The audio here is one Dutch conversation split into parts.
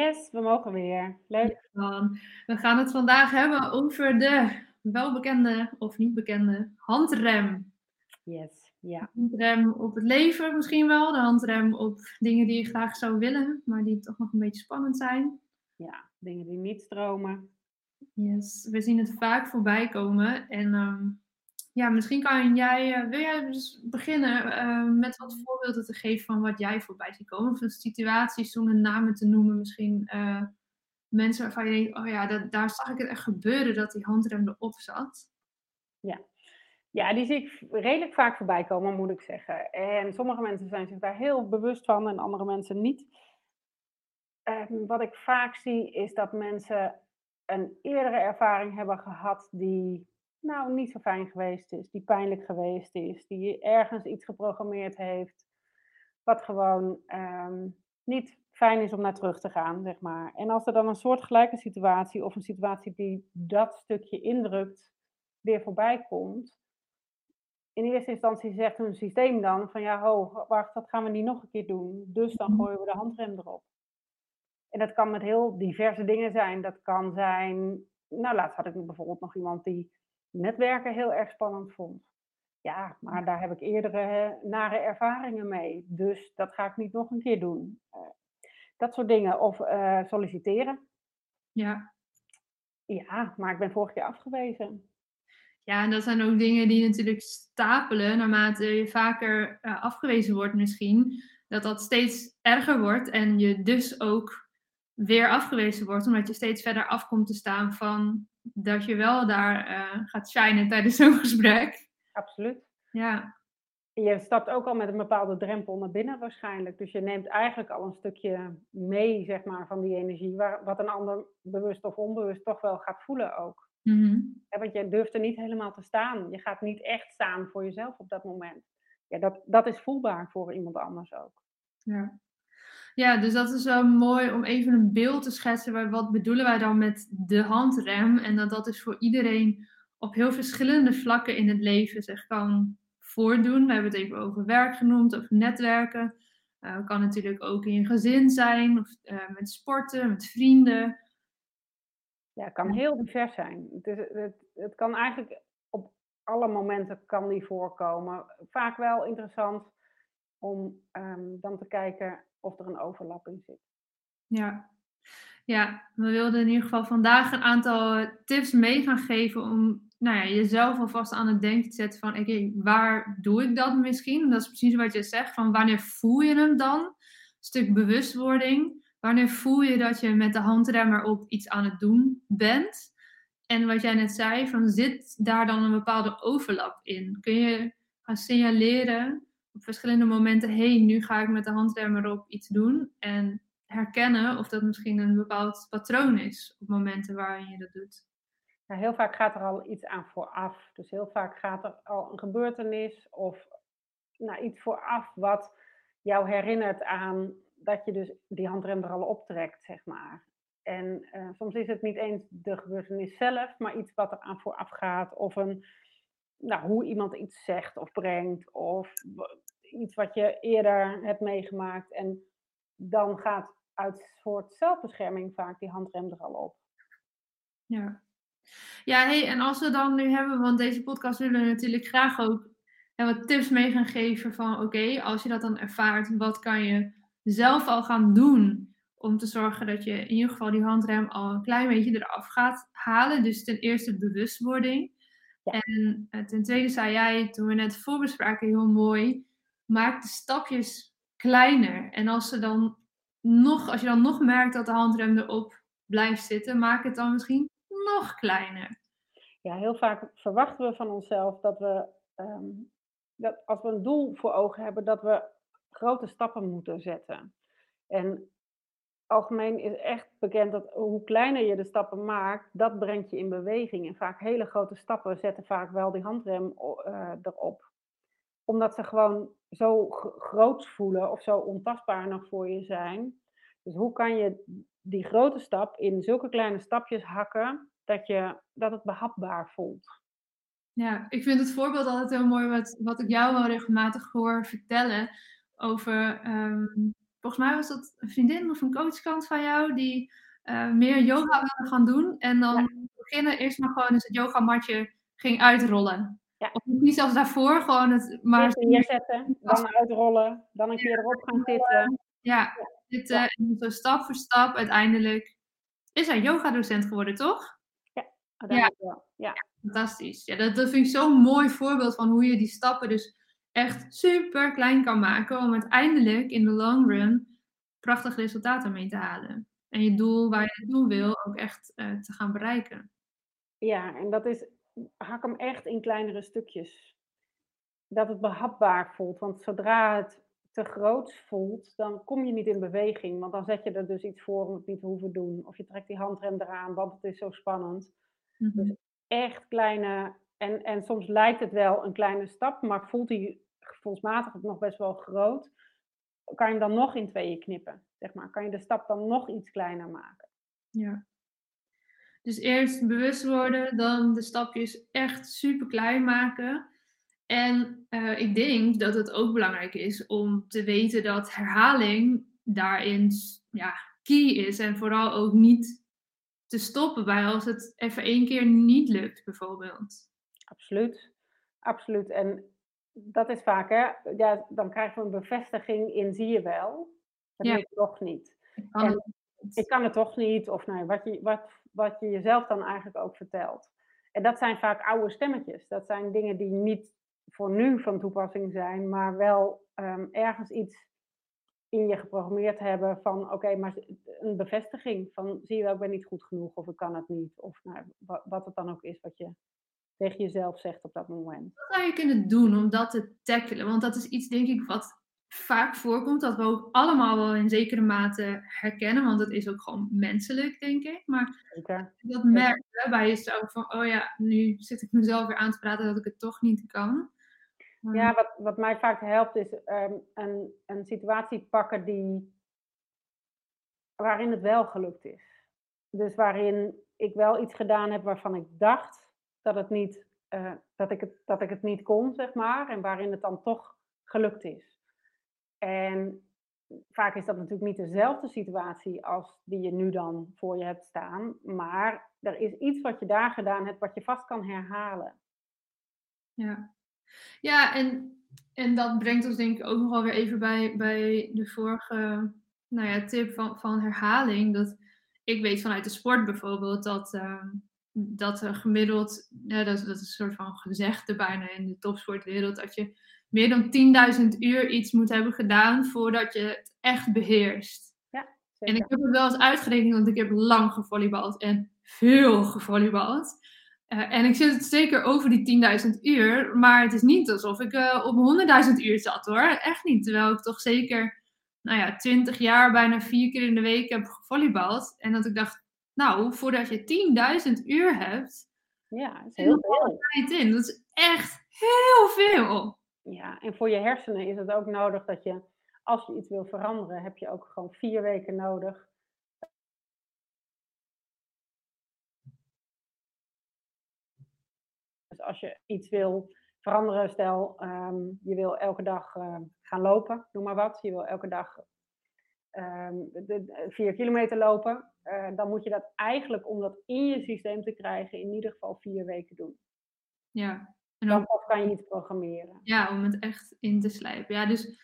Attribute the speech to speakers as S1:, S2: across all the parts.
S1: Yes, we mogen weer. Leuk.
S2: We gaan het vandaag hebben over de welbekende of niet bekende handrem.
S1: Yes, ja.
S2: De handrem op het leven misschien wel, de handrem op dingen die je graag zou willen, maar die toch nog een beetje spannend zijn.
S1: Ja, dingen die niet stromen.
S2: Yes, we zien het vaak voorbij komen en ehm, ja, misschien kan jij, eh, wil jij dus beginnen eh, met wat voorbeelden te geven van wat jij voorbij ziet komen? Of situaties zonder namen te noemen, misschien eh, mensen waarvan je denkt, oh ja, dat, daar zag ik het echt gebeuren dat die handrem erop zat.
S1: Ja. ja, die zie ik redelijk vaak voorbij komen, moet ik zeggen. En sommige mensen zijn zich daar heel bewust van en andere mensen niet. Ehm, wat ik vaak zie is dat mensen een eerdere ervaring hebben gehad die nou niet zo fijn geweest is, die pijnlijk geweest is, die ergens iets geprogrammeerd heeft, wat gewoon ehm, niet fijn is om naar terug te gaan, zeg maar. En als er dan een soortgelijke situatie of een situatie die dat stukje indrukt, weer voorbij komt, in eerste instantie zegt hun systeem dan van ja, ho, wacht, dat gaan we niet nog een keer doen. Dus dan gooien we de handrem erop. En dat kan met heel diverse dingen zijn. Dat kan zijn, nou laatst had ik bijvoorbeeld nog iemand die netwerken heel erg spannend vond. Ja, maar daar heb ik eerdere nare ervaringen mee. Dus dat ga ik niet nog een keer doen. Uh, dat soort dingen. Of uh, solliciteren.
S2: Ja.
S1: Ja, maar ik ben vorige keer afgewezen.
S2: Ja, en dat zijn ook dingen die natuurlijk stapelen naarmate je vaker uh, afgewezen wordt misschien. Dat dat steeds erger wordt en je dus ook weer afgewezen wordt, omdat je steeds verder af komt te staan van dat je wel daar uh, gaat shinen tijdens zo'n gesprek.
S1: Absoluut.
S2: Ja.
S1: Je stapt ook al met een bepaalde drempel naar binnen waarschijnlijk. Dus je neemt eigenlijk al een stukje mee, zeg maar, van die energie, waar, wat een ander bewust of onbewust toch wel gaat voelen ook.
S2: Mm -hmm.
S1: ja, want je durft er niet helemaal te staan. Je gaat niet echt staan voor jezelf op dat moment. Ja, dat, dat is voelbaar voor iemand anders ook.
S2: Ja. Ja, dus dat is wel mooi om even een beeld te schetsen. Wat bedoelen wij dan met de handrem? En dat dat is voor iedereen op heel verschillende vlakken in het leven zich kan voordoen. We hebben het even over werk genoemd, over netwerken. Uh, kan natuurlijk ook in je gezin zijn, of uh, met sporten, met vrienden.
S1: Ja, het kan heel divers zijn. Het, is, het, het kan eigenlijk op alle momenten kan die voorkomen. Vaak wel interessant om um, dan te kijken of er een overlapping zit.
S2: Ja. ja, we wilden in ieder geval vandaag een aantal tips mee gaan geven om nou ja, jezelf alvast aan het denken te zetten van, oké, waar doe ik dat misschien? Dat is precies wat je zegt, van wanneer voel je hem dan? Een stuk bewustwording. Wanneer voel je dat je met de handremmer op iets aan het doen bent? En wat jij net zei, van zit daar dan een bepaalde overlap in? Kun je gaan signaleren verschillende momenten, hey, nu ga ik met de handremmer op iets doen. En herkennen of dat misschien een bepaald patroon is op momenten waarin je dat doet.
S1: Heel vaak gaat er al iets aan vooraf. Dus heel vaak gaat er al een gebeurtenis of nou, iets vooraf wat jou herinnert aan dat je dus die handrem er al optrekt, zeg maar. En uh, soms is het niet eens de gebeurtenis zelf, maar iets wat er aan vooraf gaat. Of een, nou, hoe iemand iets zegt of brengt. Of iets wat je eerder hebt meegemaakt. En dan gaat uit soort zelfbescherming vaak die handrem er al op.
S2: Ja. Ja, hey, en als we dan nu hebben, want deze podcast willen we natuurlijk graag ook ja, wat tips mee gaan geven van oké, okay, als je dat dan ervaart, wat kan je zelf al gaan doen om te zorgen dat je in ieder geval die handrem al een klein beetje eraf gaat halen. Dus ten eerste bewustwording. En uh, ten tweede zei jij, toen we net voorbespraken, heel mooi, maak de stapjes kleiner. En als, ze dan nog, als je dan nog merkt dat de handrem erop blijft zitten, maak het dan misschien nog kleiner.
S1: Ja, heel vaak verwachten we van onszelf dat we, ehm, dat als we een doel voor ogen hebben, dat we grote stappen moeten zetten. En algemeen is echt bekend dat hoe kleiner je de stappen maakt, dat brengt je in beweging. En vaak hele grote stappen zetten vaak wel die handrem uh, erop. Omdat ze gewoon zo groot voelen of zo ontastbaar nog voor je zijn. Dus hoe kan je die grote stap in zulke kleine stapjes hakken dat, je, dat het behapbaar voelt?
S2: Ja, ik vind het voorbeeld altijd heel mooi wat, wat ik jou wel regelmatig hoor vertellen over um, volgens mij was dat een vriendin of een coachkant van jou die uh, meer yoga wilde gaan doen. En dan ja. beginnen eerst maar gewoon eens het yogamatje ging uitrollen. Ja. Of niet zelfs daarvoor, gewoon het maar...
S1: Eerst neerzetten, dan uitrollen, dan een keer erop gaan zitten.
S2: Ja, zitten ja. en zo stap voor stap uiteindelijk is hij yoga-docent geworden, toch?
S1: Ja, uiteindelijk wel. Ja.
S2: Fantastisch. Ja, dat, dat vind ik zo'n mooi voorbeeld van hoe je die stappen dus echt super klein kan maken om uiteindelijk in de long run prachtig resultaten mee te halen. En je doel waar je naartoe wil ook echt uh, te gaan bereiken.
S1: Ja, en dat is, hak hem echt in kleinere stukjes. Dat het behapbaar voelt. Want zodra het te groot voelt, dan kom je niet in beweging. Want dan zet je er dus iets voor om het niet te hoeven doen. Of je trekt die handrem eraan, want het is zo spannend. Mm -hmm. Dus echt kleine en, en soms lijkt het wel een kleine stap, maar voelt die gevoelsmatig nog best wel groot. Kan je hem dan nog in tweeën knippen, zeg maar. Kan je de stap dan nog iets kleiner maken.
S2: Ja. Dus eerst bewust worden, dan de stapjes echt super klein maken. En uh, ik denk dat het ook belangrijk is om te weten dat herhaling daarin ja, key is. En vooral ook niet te stoppen bij als het even één keer niet lukt, bijvoorbeeld.
S1: Absoluut, absoluut. En dat is vaak, hè, ja, dan krijgen we een bevestiging in zie je wel. Dat ja. lukt toch niet. Ik kan, en, het. ik kan het toch niet, of nou, wat, je, wat, wat je jezelf dan eigenlijk ook vertelt. En dat zijn vaak oude stemmetjes. Dat zijn dingen die niet voor nu van toepassing zijn, maar wel um, ergens iets in je geprogrammeerd hebben van oké, maar een bevestiging van zie je wel, ik ben niet goed genoeg of ik kan het niet. Of nou, wat het dan ook is wat je tegen jezelf zegt op dat moment.
S2: Wat zou je kunnen doen om dat te tackelen? Want dat is iets, denk ik, wat vaak voorkomt, dat we ook allemaal wel in zekere mate herkennen, want het is ook gewoon menselijk, denk ik. Maar Zeker. dat merk je bij jezelf van, oh ja, nu zit ik mezelf weer aan te praten dat ik het toch niet kan.
S1: Ja, wat, wat mij vaak helpt is um, een, een situatie pakken die, waarin het wel gelukt is. Dus waarin ik wel iets gedaan heb waarvan ik dacht dat, het niet, uh, dat, ik het, dat ik het niet kon, zeg maar. En waarin het dan toch gelukt is. En vaak is dat natuurlijk niet dezelfde situatie als die je nu dan voor je hebt staan. Maar er is iets wat je daar gedaan hebt, wat je vast kan herhalen.
S2: Ja, ja en, en dat brengt ons denk ik ook nog wel weer even bij, bij de vorige nou ja, tip van, van herhaling. Dat ik weet vanuit de sport bijvoorbeeld dat, uh, dat gemiddeld, ja, dat, dat is een soort van gezegde bijna in de topsportwereld, dat je meer dan 10.000 uur iets moet hebben gedaan voordat je het echt beheerst.
S1: Ja,
S2: en ik heb het wel eens uitgerekend, want ik heb lang gevolleybald en veel gevolleybald. Uh, en ik zit het zeker over die 10.000 uur, maar het is niet alsof ik uh, op 100.000 uur zat hoor. Echt niet. Terwijl ik toch zeker, nou ja, 20 jaar bijna vier keer in de week heb gevolleybald. En dat ik dacht, nou, voordat je 10.000 uur hebt,
S1: ja, dat is heel veel.
S2: Tijd in. Dat is echt heel veel.
S1: Ja, en voor je hersenen is het ook nodig dat je, als je iets wil veranderen, heb je ook gewoon vier weken nodig. Dus als je iets wil veranderen, stel um, je wil elke dag uh, gaan lopen, noem maar wat. Je wil elke dag um, de, vier kilometer lopen. Uh, dan moet je dat eigenlijk, om dat in je systeem te krijgen, in ieder geval vier weken doen.
S2: Ja.
S1: En dan kan je iets programmeren.
S2: Ja, om het echt in te slijpen. Ja, dus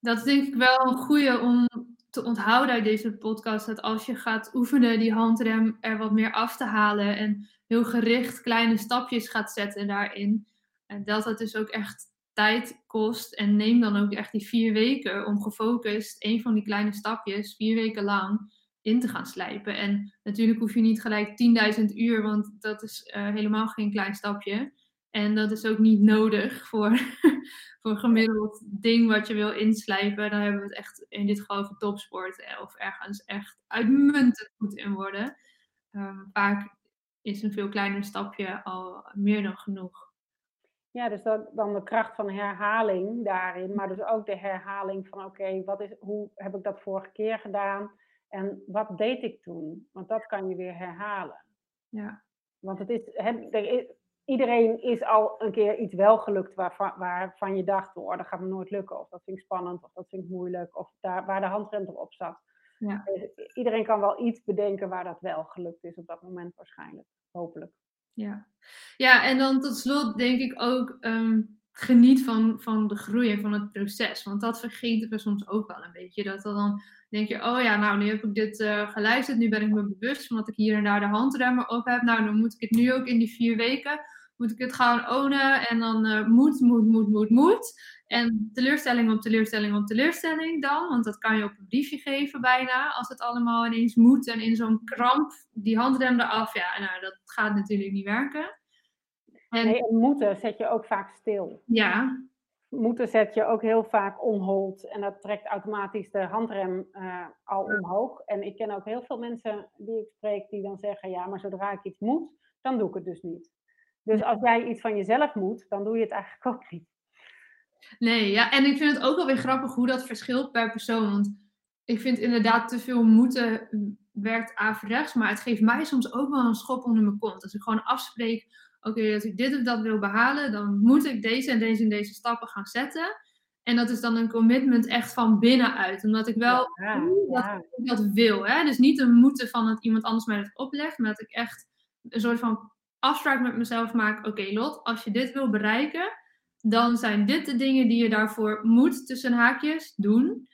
S2: Dat is denk ik wel een goede om te onthouden uit deze podcast. Dat als je gaat oefenen die handrem er wat meer af te halen. En heel gericht kleine stapjes gaat zetten daarin. En dat dat dus ook echt tijd kost. En neem dan ook echt die vier weken om gefocust een van die kleine stapjes, vier weken lang, in te gaan slijpen. En natuurlijk hoef je niet gelijk 10.000 uur, want dat is uh, helemaal geen klein stapje. En dat is ook niet nodig voor, voor een gemiddeld ding wat je wil inslijpen. Dan hebben we het echt in dit geval over topsport eh, of ergens echt uitmuntend goed in worden. Um, vaak is een veel kleiner stapje al meer dan genoeg.
S1: Ja, dus dat, dan de kracht van herhaling daarin, maar dus ook de herhaling van oké, wat is, hoe heb ik dat vorige keer gedaan en wat deed ik toen? Want dat kan je weer herhalen.
S2: Ja.
S1: Want het is, er is, iedereen is al een keer iets wel gelukt waarvan, waarvan je dacht, oh, dat gaat me nooit lukken, of dat vind ik spannend, of dat vind ik moeilijk, of daar, waar de handrem erop zat.
S2: Ja.
S1: Dus iedereen kan wel iets bedenken waar dat wel gelukt is op dat moment waarschijnlijk, hopelijk.
S2: Ja, ja en dan tot slot denk ik ook um, geniet van, van de groei en van het proces. Want dat vergeten we soms ook wel een beetje. Dat dan denk je, oh ja, nou nu heb ik dit uh, geluisterd, nu ben ik me bewust van dat ik hier en daar de handremmen op heb. Nou, dan moet ik het nu ook in die vier weken, moet ik het gewoon ownen. En dan uh, moet, moet, moet, moet, moet. En teleurstelling op teleurstelling op teleurstelling dan, want dat kan je op een briefje geven bijna, als het allemaal ineens moet en in zo'n kramp, die handrem eraf, ja, nou, dat gaat natuurlijk niet werken.
S1: En, nee, en moeten zet je ook vaak stil.
S2: Ja.
S1: Moeten zet je ook heel vaak onhold en dat trekt automatisch de handrem uh, al omhoog. En ik ken ook heel veel mensen die ik spreek die dan zeggen, ja, maar zodra ik iets moet, dan doe ik het dus niet. Dus als jij iets van jezelf moet, dan doe je het eigenlijk ook niet.
S2: Nee, ja, en ik vind het ook wel weer grappig hoe dat verschilt per persoon. Want ik vind inderdaad te veel moeten werkt averechts, maar het geeft mij soms ook wel een schop onder mijn kont. Als ik gewoon afspreek, oké, als ik dit of dat wil behalen, dan moet ik deze en deze en deze stappen gaan zetten. En dat is dan een commitment echt van binnenuit. Omdat ik wel ja, dat, ik dat wil. Hè? Dus niet een moeten van dat iemand anders mij het oplegt, maar dat ik echt een soort van afspraak met mezelf maak. Oké, Lot, als je dit wil bereiken, dan zijn dit de dingen die je daarvoor moet tussen haakjes doen.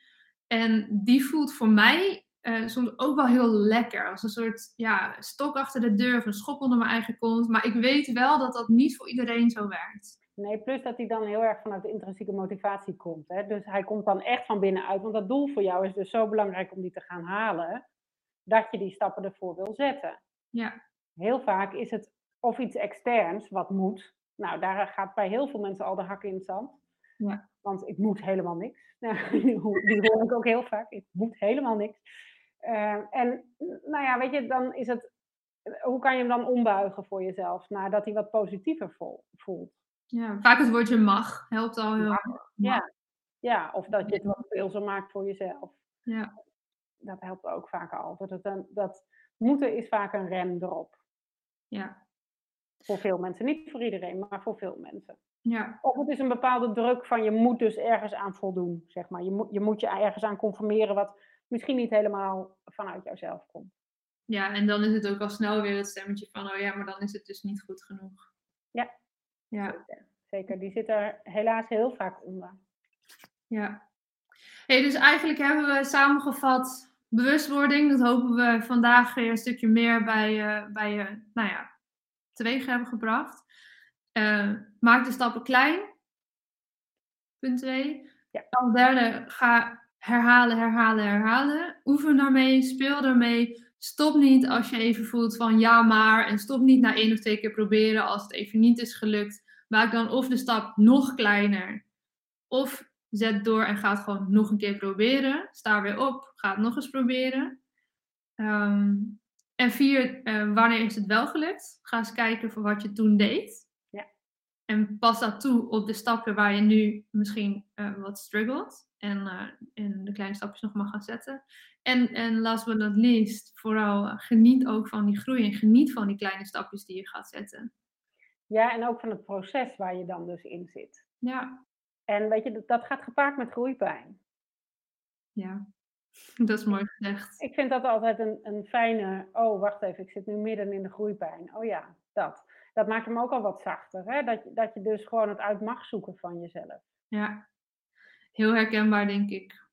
S2: En die voelt voor mij uh, soms ook wel heel lekker. Als een soort ja, stok achter de deur of een schop onder mijn eigen kont. Maar ik weet wel dat dat niet voor iedereen zo werkt.
S1: Nee, plus dat hij dan heel erg vanuit de intrinsieke motivatie komt. Hè? Dus hij komt dan echt van binnenuit. Want dat doel voor jou is dus zo belangrijk om die te gaan halen. Dat je die stappen ervoor wil zetten.
S2: Ja.
S1: Heel vaak is het of iets externs wat moet. Nou, daar gaat bij heel veel mensen al de hak in het zand.
S2: Ja.
S1: Want ik moet helemaal niks. Nou, die hoor ik ook heel vaak. Ik moet helemaal niks. Uh, en nou ja, weet je, dan is het. Hoe kan je hem dan ombuigen voor jezelf? Nadat hij wat positiever voelt.
S2: Ja, vaak het woordje mag helpt al heel erg.
S1: Ja. ja, of dat je het wat speelser maakt voor jezelf.
S2: Ja.
S1: Dat helpt ook vaak al. Dat, het dat moeten is vaak een rem erop.
S2: Ja.
S1: Voor veel mensen. Niet voor iedereen, maar voor veel mensen.
S2: Ja.
S1: Of het is een bepaalde druk van je moet dus ergens aan voldoen, zeg maar. Je moet je, moet je ergens aan conformeren wat misschien niet helemaal vanuit jouzelf komt.
S2: Ja, en dan is het ook al snel weer het stemmetje van, oh ja, maar dan is het dus niet goed genoeg.
S1: Ja,
S2: ja.
S1: Zeker. zeker. Die zit er helaas heel vaak onder.
S2: Ja. Hey, dus eigenlijk hebben we samengevat bewustwording. Dat hopen we vandaag weer een stukje meer bij, uh, bij je, uh, nou ja, teweeg hebben gebracht. Uh, maak de stappen klein. Punt 2.
S1: Ja.
S2: Als derde, ga herhalen, herhalen, herhalen. Oefen daarmee, speel daarmee. Stop niet als je even voelt van ja maar. En stop niet na één of twee keer proberen als het even niet is gelukt. Maak dan of de stap nog kleiner. Of zet door en ga het gewoon nog een keer proberen. Sta weer op, ga het nog eens proberen. Um, en vier, uh, wanneer is het wel gelukt? Ga eens kijken voor wat je toen deed. En pas dat toe op de stappen waar je nu misschien uh, wat struggelt. En, uh, en de kleine stapjes nog mag gaan zetten. En, en last but not least, vooral geniet ook van die groei. En geniet van die kleine stapjes die je gaat zetten.
S1: Ja, en ook van het proces waar je dan dus in zit.
S2: Ja.
S1: En weet je, dat gaat gepaard met groeipijn.
S2: Ja. Dat is mooi gezegd.
S1: Ik vind dat altijd een, een fijne. Oh, wacht even, ik zit nu midden in de groeipijn. Oh ja, dat. Dat maakt hem ook al wat zachter. Hè? Dat, dat je dus gewoon het uit mag zoeken van jezelf.
S2: Ja, heel herkenbaar, denk ik.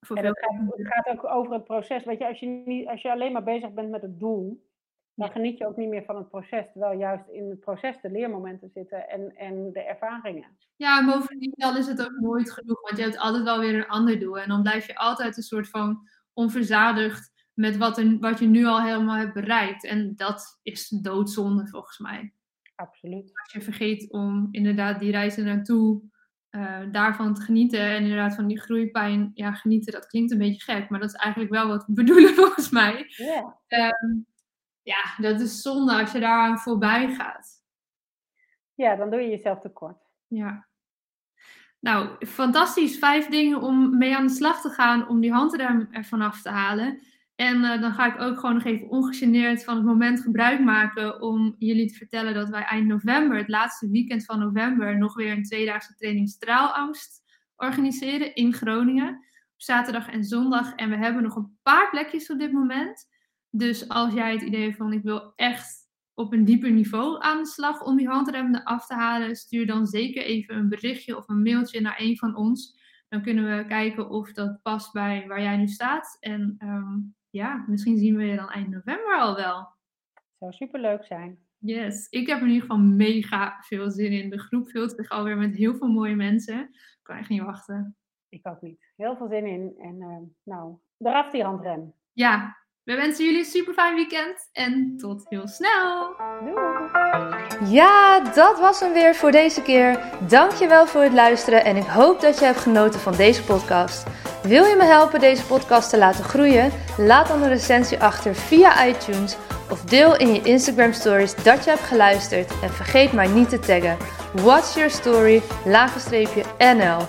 S1: Voor het, gaat, het gaat ook over het proces. Weet je, als je, niet, als je alleen maar bezig bent met het doel, dan geniet je ook niet meer van het proces. Terwijl juist in het proces de leermomenten zitten en, en de ervaringen.
S2: Ja, en bovendien is het ook nooit genoeg. Want je hebt altijd wel weer een ander doel. En dan blijf je altijd een soort van onverzadigd met wat, er, wat je nu al helemaal hebt bereikt. En dat is doodzonde volgens mij.
S1: Absoluut.
S2: Als je vergeet om inderdaad die reizen naartoe uh, daarvan te genieten. En inderdaad van die groeipijn, ja, genieten, dat klinkt een beetje gek. Maar dat is eigenlijk wel wat we bedoelen volgens mij.
S1: Ja.
S2: Ehm, ja, dat is zonde als je daaraan voorbij gaat.
S1: Ja, dan doe je jezelf tekort.
S2: Ja. Nou, fantastisch. Vijf dingen om mee aan de slag te gaan om die handrem ervan af te halen. En uh, dan ga ik ook gewoon nog even ongegeneerd van het moment gebruik maken om jullie te vertellen dat wij eind november, het laatste weekend van november, nog weer een tweedaagse training straalangst organiseren in Groningen. Op zaterdag en zondag. En we hebben nog een paar plekjes op dit moment. Dus als jij het idee van ik wil echt op een dieper niveau aan de slag om die handrem af te halen, stuur dan zeker even een berichtje of een mailtje naar een van ons. Dan kunnen we kijken of dat past bij waar jij nu staat. En ehm, ja, misschien zien we je dan eind november al wel.
S1: Zou superleuk zijn.
S2: Yes, ik heb in ieder geval mega veel zin in. De groep vult zich alweer met heel veel mooie mensen. Ik kan echt niet wachten.
S1: Ik ook niet. Heel veel zin in. En uh, nou, eraf die handrem.
S2: Ja, we wensen jullie een super fijn weekend en tot heel snel.
S1: Doei.
S3: Ja, dat was hem weer voor deze keer. Dankjewel voor het luisteren en ik hoop dat je hebt genoten van deze podcast. Wil je me helpen deze podcast te laten groeien? Laat dan een recensie achter via iTunes of deel in je Instagram stories dat je hebt geluisterd en vergeet mij niet te taggen. What's your story? NL.